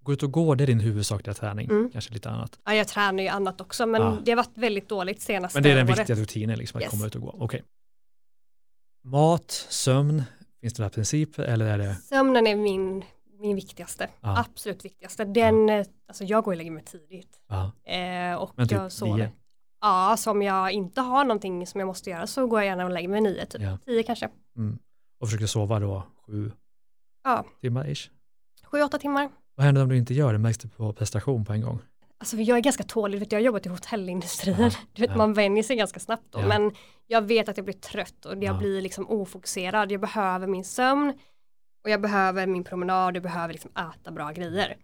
gå ut och gå det är din huvudsakliga träning, Mm. kanske lite annat. Ja, jag tränar ju annat också, men Ja. det har varit väldigt dåligt senaste Men det är den året. viktiga rutinen, liksom, att Yes. komma ut och gå. Okej. Mat, sömn, finns det några principer eller är det? Sömnen är min, min viktigaste, Ja. absolut viktigaste. Den, eh, alltså jag går och lägger mig tidigt. Ja. Eh, och Men typ jag sover. nio? Ja, så om jag inte har någonting som jag måste göra så går jag gärna och lägger mig nio, typ Ja. tio kanske. Mm. Och försöker sova då sju Ja, timmar ish. sju, åtta timmar. Vad händer om du inte gör det? Märks det på prestation på en gång? Alltså jag är ganska tålig, vet, jag har jobbat i hotellindustrin. Ja, Du vet, ja. Man vänjer sig ganska snabbt då, Ja. men jag vet att jag blir trött och jag Ja. blir liksom ofokuserad. Jag behöver min sömn och jag behöver min promenad, jag behöver liksom äta bra grejer.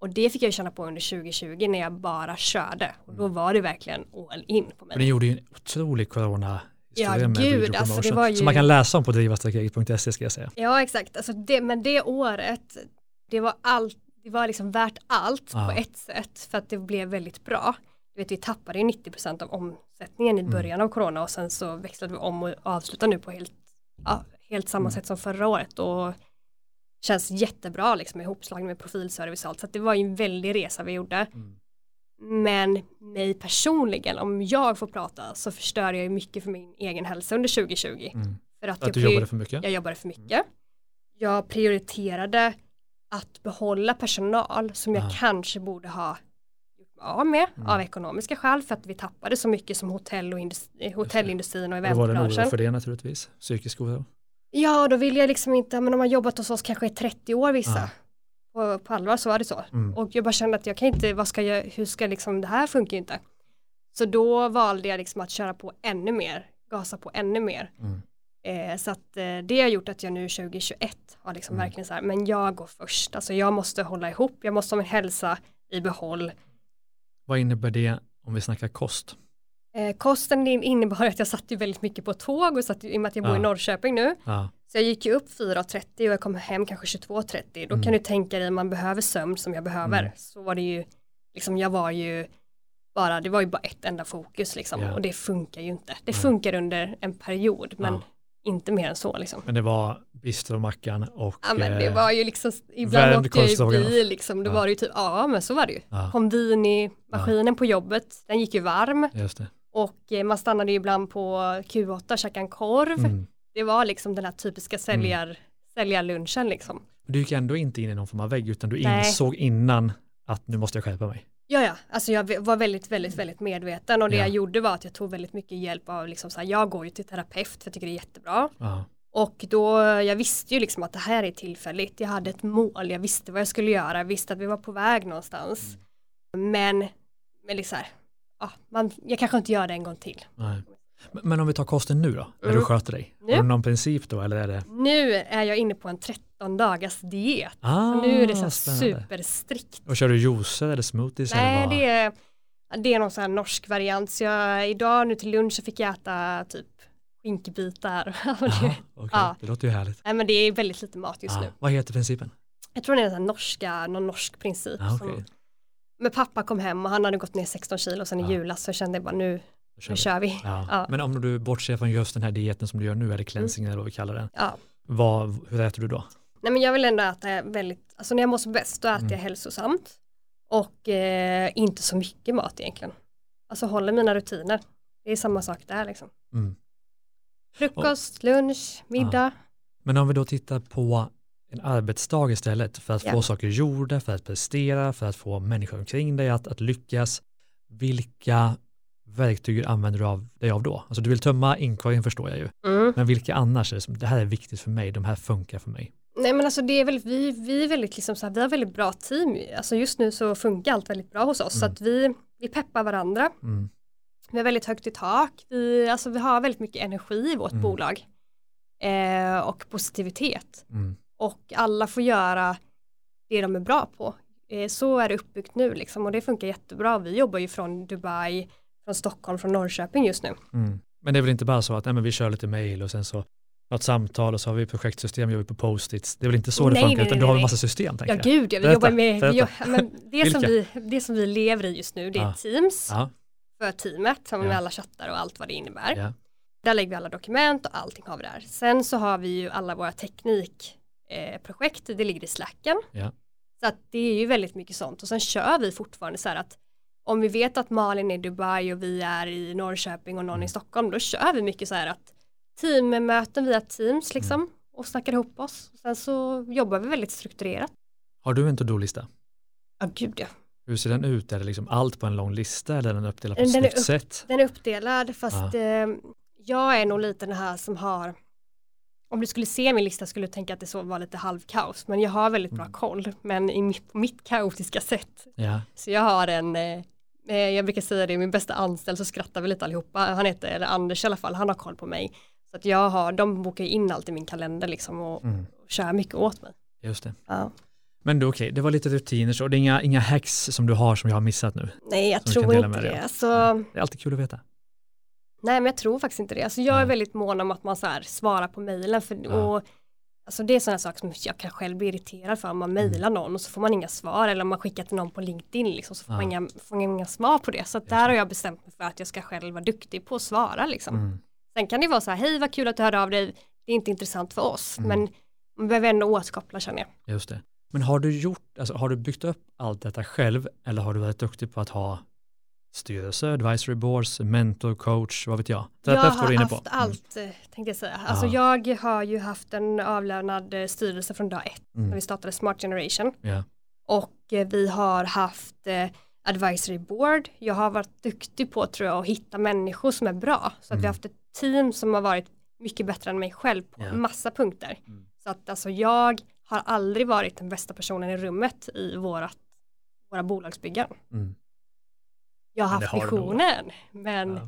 Och det fick jag känna på under 2020 när jag bara körde. Och då var det verkligen all in på Men ni mig. gjorde ju en otrolig corona Ja, gud, alltså, det var ju- Som man kan läsa om på drivastrategisk.se ska jag säga. Ja, exakt. Alltså det, men det året, det var, allt, det var liksom värt allt Ja. på ett sätt för att det blev väldigt bra. Du vet, vi tappade ju 90% av omsättningen i Mm. början av corona och sen så växlade vi om och avslutade nu på helt, ja, helt samma Mm. sätt som förra året och känns jättebra liksom ihopslagen med profilservice och allt så det var ju en väldig resa vi gjorde. Mm. Men mig personligen, om jag får prata så förstör jag ju mycket för min egen hälsa under 2020. Mm. För att, Att du jag, jobbade för mycket? jag jobbade för mycket. Jag prioriterade att behålla personal som jag Ah. kanske borde ha av med Mm. av ekonomiska skäl för att vi tappade så mycket som hotell och industri, hotellindustrin och Då var det oro eventbranschen. för det naturligtvis. Psykisk oro. Ja, då vill jag liksom inte, men de har jobbat hos oss kanske i 30 år vissa. Ah. På, på allvar så var det så. Mm. Och jag bara kände att jag kan inte, vad ska jag, hur ska liksom, det här funkar ju inte. Så då valde jag liksom att köra på ännu mer, gasa på ännu mer. Mm. Eh, så att eh, det har gjort att jag nu 2021 har liksom Mm. verkligen så här, men jag går först, alltså jag måste hålla ihop, jag måste ha min hälsa i behåll. Vad innebär det om vi snackar kost? Eh, kosten in- innebar att jag satt ju väldigt mycket på tåg och satt, i och med att jag bor i Norrköping nu, Ja. så jag gick ju upp 4.30 och jag kom hem kanske 22.30, då Mm. kan du tänka dig man behöver sömn som jag behöver, Mm. så var det ju, liksom jag var ju bara, det var ju bara ett enda fokus liksom, Ja. och det funkar ju inte. Det Nej. funkar under en period, men. Inte mer än så liksom. Men det var bistromackan och Ja men det eh, var ju liksom, ibland åkte jag korvstroganoff. bil liksom, då Ja. var det ju typ, ja men så var det ju. ja, Kom vin i maskinen på jobbet, den gick ju varm och eh, man stannade ju ibland på Q8 och käkade en korv. Mm. Det var liksom den här typiska säljar, säljarlunchen liksom. Du gick ändå inte in i någon form av vägg utan du Nej. insåg innan att nu måste jag skärpa mig. Ja ja, alltså jag var väldigt, väldigt, väldigt medveten och det Ja. jag gjorde var att jag tog väldigt mycket hjälp av liksom så här, jag går ju till terapeut för jag tycker det är jättebra. Ja. Och då, jag visste ju liksom att det här är tillfälligt. Jag hade ett mål, jag visste vad jag skulle göra, jag visste att vi var på väg någonstans. Men, men liksom här, ja, man, jag kanske inte gör det en gång till. Nej. Men, om vi tar kosten nu då, när Mm. du sköter dig. Nu? Har du någon princip då eller är det? Nu är jag inne på en 13 dagars diet. Ah, Så nu är det så superstrikt. Och kör du juicer eller smoothies? eller Nej, vad? det är, det är någon sån här norsk variant. Så jag, idag nu till lunch så fick jag äta typ skinkbitar. Det, okej. Ja. Det låter ju härligt. nej men det är väldigt lite mat just Ja. nu. Vad heter principen? Jag tror det är en norska, någon norsk princip. Ah, som, okej. Men pappa kom hem och han hade gått ner 16 kilo sen i julas så jag kände bara nu, Då kör nu vi. kör vi. Ja. Ja. Men om du bortser från just den här dieten som du gör nu, eller cleansing eller vad vi kallar den. Ja. Vad, hur äter du då? Nej men jag vill ändå äta väldigt, alltså när jag mår som bäst då äter Mm. jag hälsosamt. Och eh, inte så mycket mat egentligen. Alltså håller mina rutiner. Det är samma sak där liksom. Mm. Frukost, lunch, middag. Men om vi då tittar på en arbetsdag istället för att Ja. få saker gjorda, för att prestera, för att få människor omkring dig att, att lyckas. Vilka verktyg använder du av dig av då? Alltså du vill tömma inkorgen förstår jag ju, Mm. men vilka annars är det som, det här är viktigt för mig, de här funkar för mig. Nej men alltså det är väldigt, vi, vi är väldigt liksom så här, vi har väldigt bra team. Alltså just nu så funkar allt väldigt bra hos oss. Så Mm. att vi, vi peppar varandra. Mm. Vi har väldigt högt i tak. Vi, alltså vi har väldigt mycket energi i vårt Mm. bolag. Eh, och positivitet. Mm. Och alla får göra det de är bra på. Eh, så är det uppbyggt nu liksom och det funkar jättebra. Vi jobbar ju från Dubai, från Stockholm, från Norrköping just nu. Mm. Men det är väl inte bara så att nej, men vi kör lite mail och sen så något samtal och så har vi projektsystem, jobbar vi på post-its. Det är väl inte så Nej, det funkar, nej, utan nej, du har en massa system. Ja tänker jag. gud, ja, vi Berätta, jobbar med, vi, berätta. jo- men det, som vi, det som vi lever i just nu det är Ja. Teams Ja, för teamet, som med Ja. alla chattar och allt vad det innebär. ja, Där lägger vi alla dokument och allting har vi där. Sen så har vi ju alla våra teknikprojekt, eh, det ligger i slacken. Ja. Så att det är ju väldigt mycket sånt och sen kör vi fortfarande så här att om vi vet att Malin är i Dubai och vi är i Norrköping och någon Mm. i Stockholm då kör vi mycket så här att teammöten via Teams liksom Mm. och snackar ihop oss. Sen så jobbar vi väldigt strukturerat. Har du en to-do-lista? Ja gud ja. Hur ser den ut? Är det liksom allt på en lång lista eller är den uppdelad på ett Den är snyggt sätt? Den är uppdelad fast eh, jag är nog lite den här som har om du skulle se min lista skulle du tänka att det så var lite halvkaos men jag har väldigt bra Mm. koll men i mitt, på mitt kaotiska sätt Ja, så jag har en eh, eh, jag brukar säga det, min bästa anställd så skrattar vi lite allihopa, han heter, eller Anders i alla fall, han har koll på mig. Så att jag har, de bokar in allt i min kalender liksom och, mm, och kör mycket åt mig. just det. Ja. Men du, okej, det var lite rutiner så det är inga, inga hacks som du har som jag har missat nu. Nej, jag tror inte det. Alltså, Det är alltid kul att veta. Nej men jag tror faktiskt inte det. Alltså jag är Nej. väldigt mån om att man så här svarar på mejlen. För, Ja. och, alltså det är sådana saker som jag kan själv bli irriterad för. Om man mejlar någon och så får man inga svar. Eller om man skickar till någon på LinkedIn liksom, så får Ja. man inga, får man inga svar på det. Så där har jag bestämt mig för att jag ska själv vara duktig på att svara. Liksom. Mm. Sen kan det vara så här, hej vad kul att du hörde av dig. Det är inte intressant för oss. Mm. Men man behöver ändå återkoppla känner jag. Just det. Men har du gjort, alltså har du byggt upp allt detta själv eller har du varit duktig på att ha styrelse, advisory boards, mentor, coach, vad vet jag? Jag Terapeut var har inne haft på. Mm. allt eh, tänkte jag säga. Alltså Ja. jag har ju haft en avlönad eh, styrelse från dag ett. Mm. När vi startade Smart Generation. Ja. Och eh, vi har haft eh, advisory board. Jag har varit duktig på tror jag att hitta människor som är bra. Så att Mm. vi har haft ett team som har varit mycket bättre än mig själv på Ja. massa punkter. Mm. Så att alltså jag har aldrig varit den bästa personen i rummet i vårat, våra bolagsbyggen. Mm. Jag har det haft har visionen men,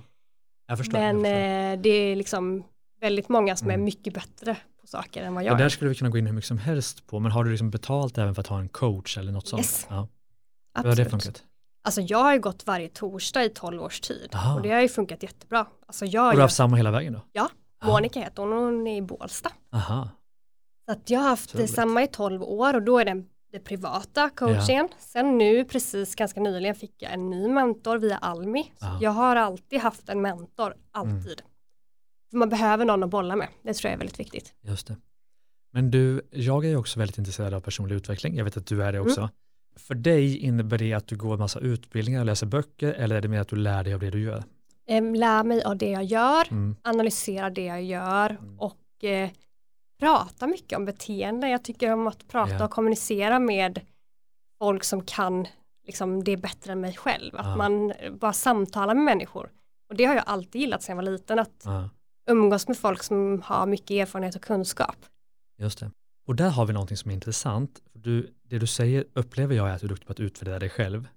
Ja. Förstår. men eh, det är liksom väldigt många som Mm. är mycket bättre på saker än vad jag där är. skulle vi kunna gå in hur mycket som helst på, men har du liksom betalt även för att ha en coach eller något sånt? Yes. Ja. Hur har det Absolut. funkat? Alltså jag har ju gått varje torsdag i 12 års tid Aha. och det har ju funkat jättebra. Alltså jag Och har du har haft samma hela vägen då? Ja, Ja. Monica heter hon och hon är i Bålsta. Aha, Så att jag har haft Trevligt. samma i 12 år och då är det det privata coachingen. Sen nu precis ganska nyligen fick jag en ny mentor via Almi. Ja. Jag har alltid haft en mentor, alltid. För man behöver någon att bolla med, det tror jag är väldigt viktigt. just det. Men du, jag är ju också väldigt intresserad av personlig utveckling. Jag vet att du är det också. För dig innebär det att du går en massa utbildningar och läser böcker eller är det mer att du lär dig av det du gör? Lär mig av det jag gör, Mm. analysera det jag gör Mm. och eh, prata mycket om beteende. Jag tycker om att prata Ja. och kommunicera med folk som kan liksom, det bättre än mig själv. Att Ja. man bara samtalar med människor. Och det har jag alltid gillat sedan jag var liten, att Ja, umgås med folk som har mycket erfarenhet och kunskap. just det. Och där har vi någonting som är intressant. Du, det du säger upplever jag är att du är duktig på att utvärdera dig själv.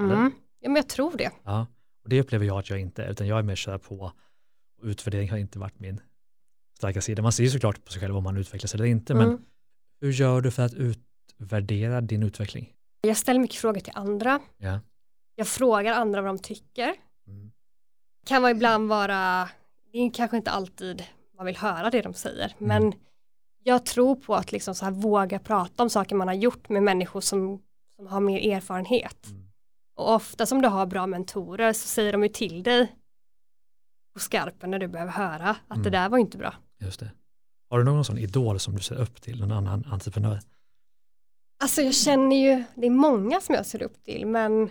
Mm. Ja men jag tror det. Ja, och det upplever jag att jag inte är, utan jag är mer köra på. Utvärdering har inte varit min starka sida. Man ser ju såklart på sig själv om man utvecklas eller inte, men Mm. hur gör du för att utvärdera din utveckling? Jag ställer mycket frågor till andra. Ja. Jag frågar andra vad de tycker. Mm. Kan vara ibland vara, det är kanske inte alltid man vill höra det de säger, Mm. men jag tror på att liksom så här våga prata om saker man har gjort med människor som, som har mer erfarenhet. Mm. Och ofta som du har bra mentorer så säger de ju till dig på skarpen när du behöver höra att Mm. det där var inte bra. Just det. Har du någon sån idol som du ser upp till, någon annan entreprenör? Alltså jag känner ju, det är många som jag ser upp till men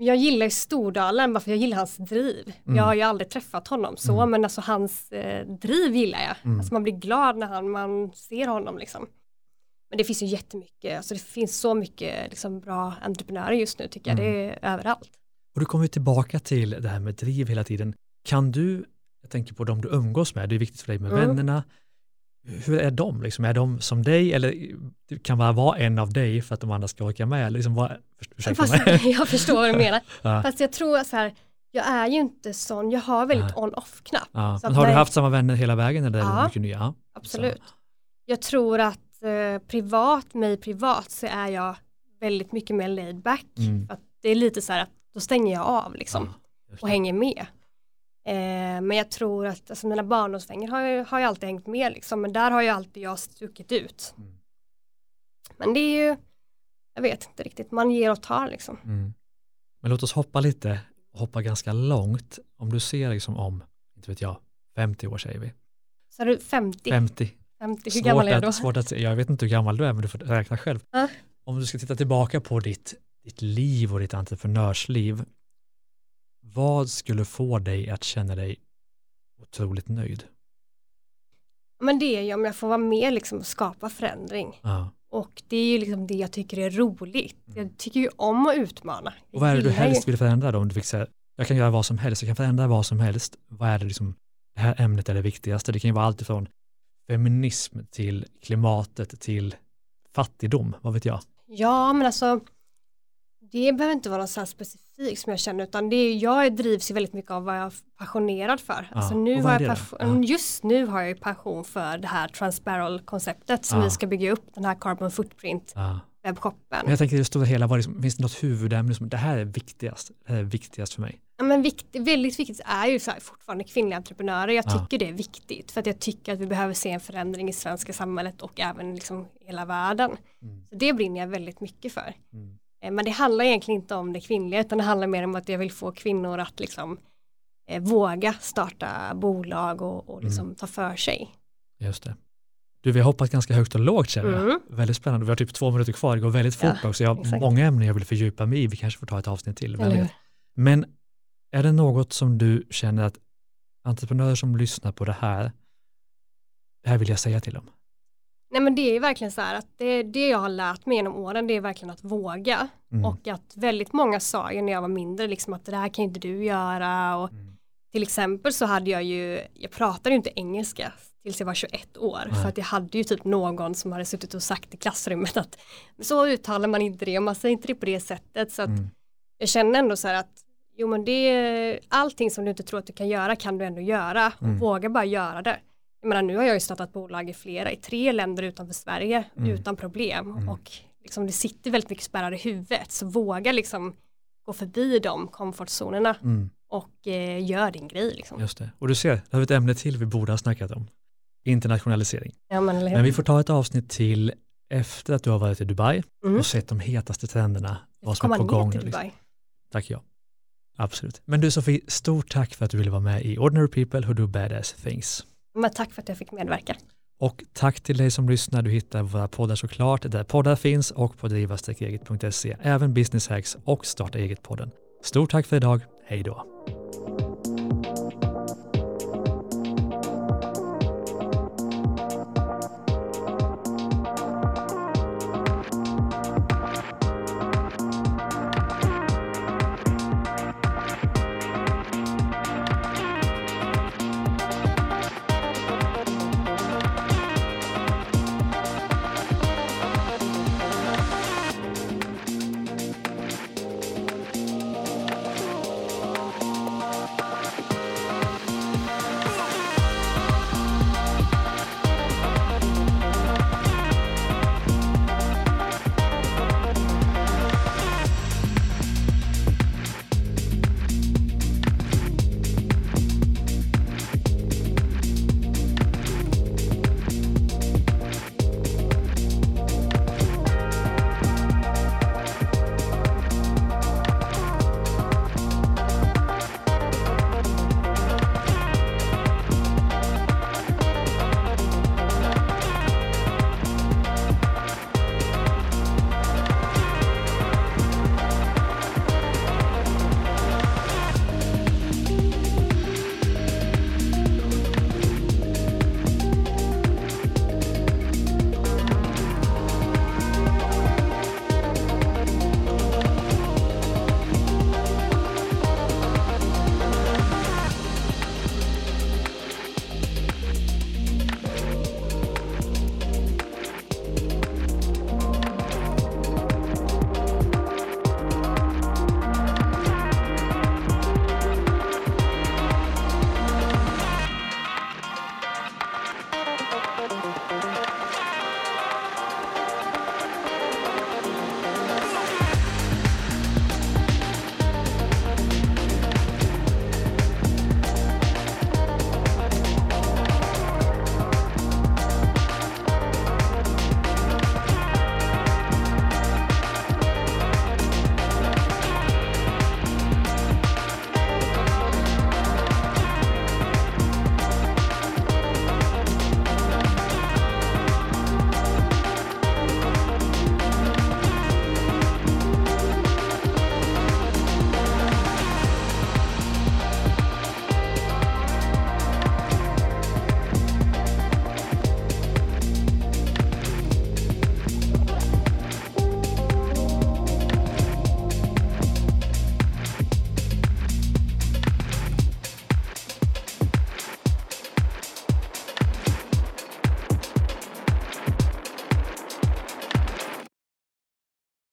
jag gillar ju Stordalen bara för jag gillar hans driv. Mm. Jag har ju aldrig träffat honom så Mm. men alltså hans eh, driv gillar jag. Mm. Alltså man blir glad när han, man ser honom liksom. Men det finns ju jättemycket, alltså det finns så mycket liksom, bra entreprenörer just nu tycker jag, Mm. det är överallt. Och du kommer tillbaka till det här med driv hela tiden. Kan du, jag tänker på de du umgås med, det är viktigt för dig med Mm. vännerna. Hur är de? Liksom, är de som dig eller kan bara vara en av dig för att de andra ska orka med? Liksom, vad, Fast, mig. jag förstår vad du menar. ja. Fast jag tror så här, jag är ju inte sån, jag har väldigt on-off-knapp. Ja. Så Men har du haft samma vänner hela vägen eller Ja. mycket nya? Ja. Absolut. Jag tror att eh, privat, mig privat så är jag väldigt mycket mer laid back. Mm. Det är lite så här att då stänger jag av liksom Ja, och hänger med. Eh, men jag tror att alltså, mina barndomsvänner har ju, har ju alltid hängt med liksom, men där har ju alltid jag stuckit ut. Mm. Men det är ju, jag vet inte riktigt, man ger och tar liksom. Mm. Men låt oss hoppa lite, hoppa ganska långt. Om du ser liksom om, inte vet jag, 50 år säger vi. Så är du 50, 50. 50 hur gammal är du då? att, svårt att. Jag vet inte hur gammal du är, men du får räkna själv. Ja. Om du ska titta tillbaka på ditt, ditt liv och ditt entreprenörsliv, vad skulle få dig att känna dig otroligt nöjd? Men det är ju om jag får vara med liksom och skapa förändring. Ja. Och det är ju liksom det jag tycker är roligt. Jag tycker ju om att utmana. Jag Och vad är det du helst vill förändra då? Om du fick säga, jag kan göra vad som helst, jag kan förändra vad som helst. Vad är det liksom, det här ämnet är det viktigaste. Det kan ju vara allt ifrån feminism till klimatet till fattigdom, vad vet jag. Ja, men alltså det behöver inte vara något så specifikt som jag känner utan det är, jag drivs ju väldigt mycket av vad jag är passionerad för. Ja, Alltså nu har jag Ja. Just nu har jag passion för det här Transbarrel-konceptet som Ja. vi ska bygga upp, den här Carbon Footprint Ja. webbshoppen. Jag tänker i det stora hela, vad liksom, finns det något huvudämne som, det här är viktigast, det här är viktigast för mig. Ja, men vikt, väldigt viktigt är ju så här, fortfarande kvinnliga entreprenörer. Jag Ja. tycker det är viktigt för att jag tycker att vi behöver se en förändring i svenska samhället och även liksom hela världen. Mm. Så det brinner jag väldigt mycket för. Mm. Eh, Men det handlar egentligen inte om det kvinnliga utan det handlar mer om att jag vill få kvinnor att liksom eh, våga starta bolag och, och liksom ta för sig. Just det. Du, vi har hoppat ganska högt och lågt känner jag. Mm. Väldigt spännande. Vi har typ två minuter kvar, det går väldigt fort Ja, också. Jag har exakt. många ämnen jag vill fördjupa mig i, vi kanske får ta ett avsnitt till. Vet. Men är det något som du känner att entreprenörer som lyssnar på det här, det här vill jag säga till dem? Nej men det är verkligen så här att det, det jag har lärt mig genom åren det är verkligen att våga Mm. och att väldigt många sa ju när jag var mindre liksom att det här kan inte du göra och Mm. till exempel så hade jag ju, jag pratade ju inte engelska tills jag var 21 år Nej. för att jag hade ju typ någon som hade suttit och sagt i klassrummet att så uttalar man inte det och man säger inte det på det sättet så att Mm. jag känner ändå så här att jo men det är allting som du inte tror att du kan göra kan du ändå göra och Mm. våga bara göra det. Jag menar nu har jag ju startat bolag i flera, i tre länder utanför Sverige Mm. utan problem Mm. och liksom det sitter väldigt mycket spärrar i huvudet så våga liksom gå förbi de komfortzonerna Mm. och eh, gör din grej liksom. Just det. Och du ser, det har vi ett ämne till vi borde ha snackat om. Internationalisering. Ja, men? Men vi får ta ett avsnitt till efter att du har varit i Dubai Mm. och sett de hetaste trenderna, vad som är på gång. till liksom. Dubai. Tack ja. Absolut. Men du Sofie, stort tack för att du ville vara med i Ordinary People Who Do Badass Things. Men tack för att jag fick medverka. Och tack till dig som lyssnar. Du hittar våra poddar såklart där poddar finns och på driva-eget.se. Även Business Hacks och Starta Eget-podden. Stort tack för idag. Hej då.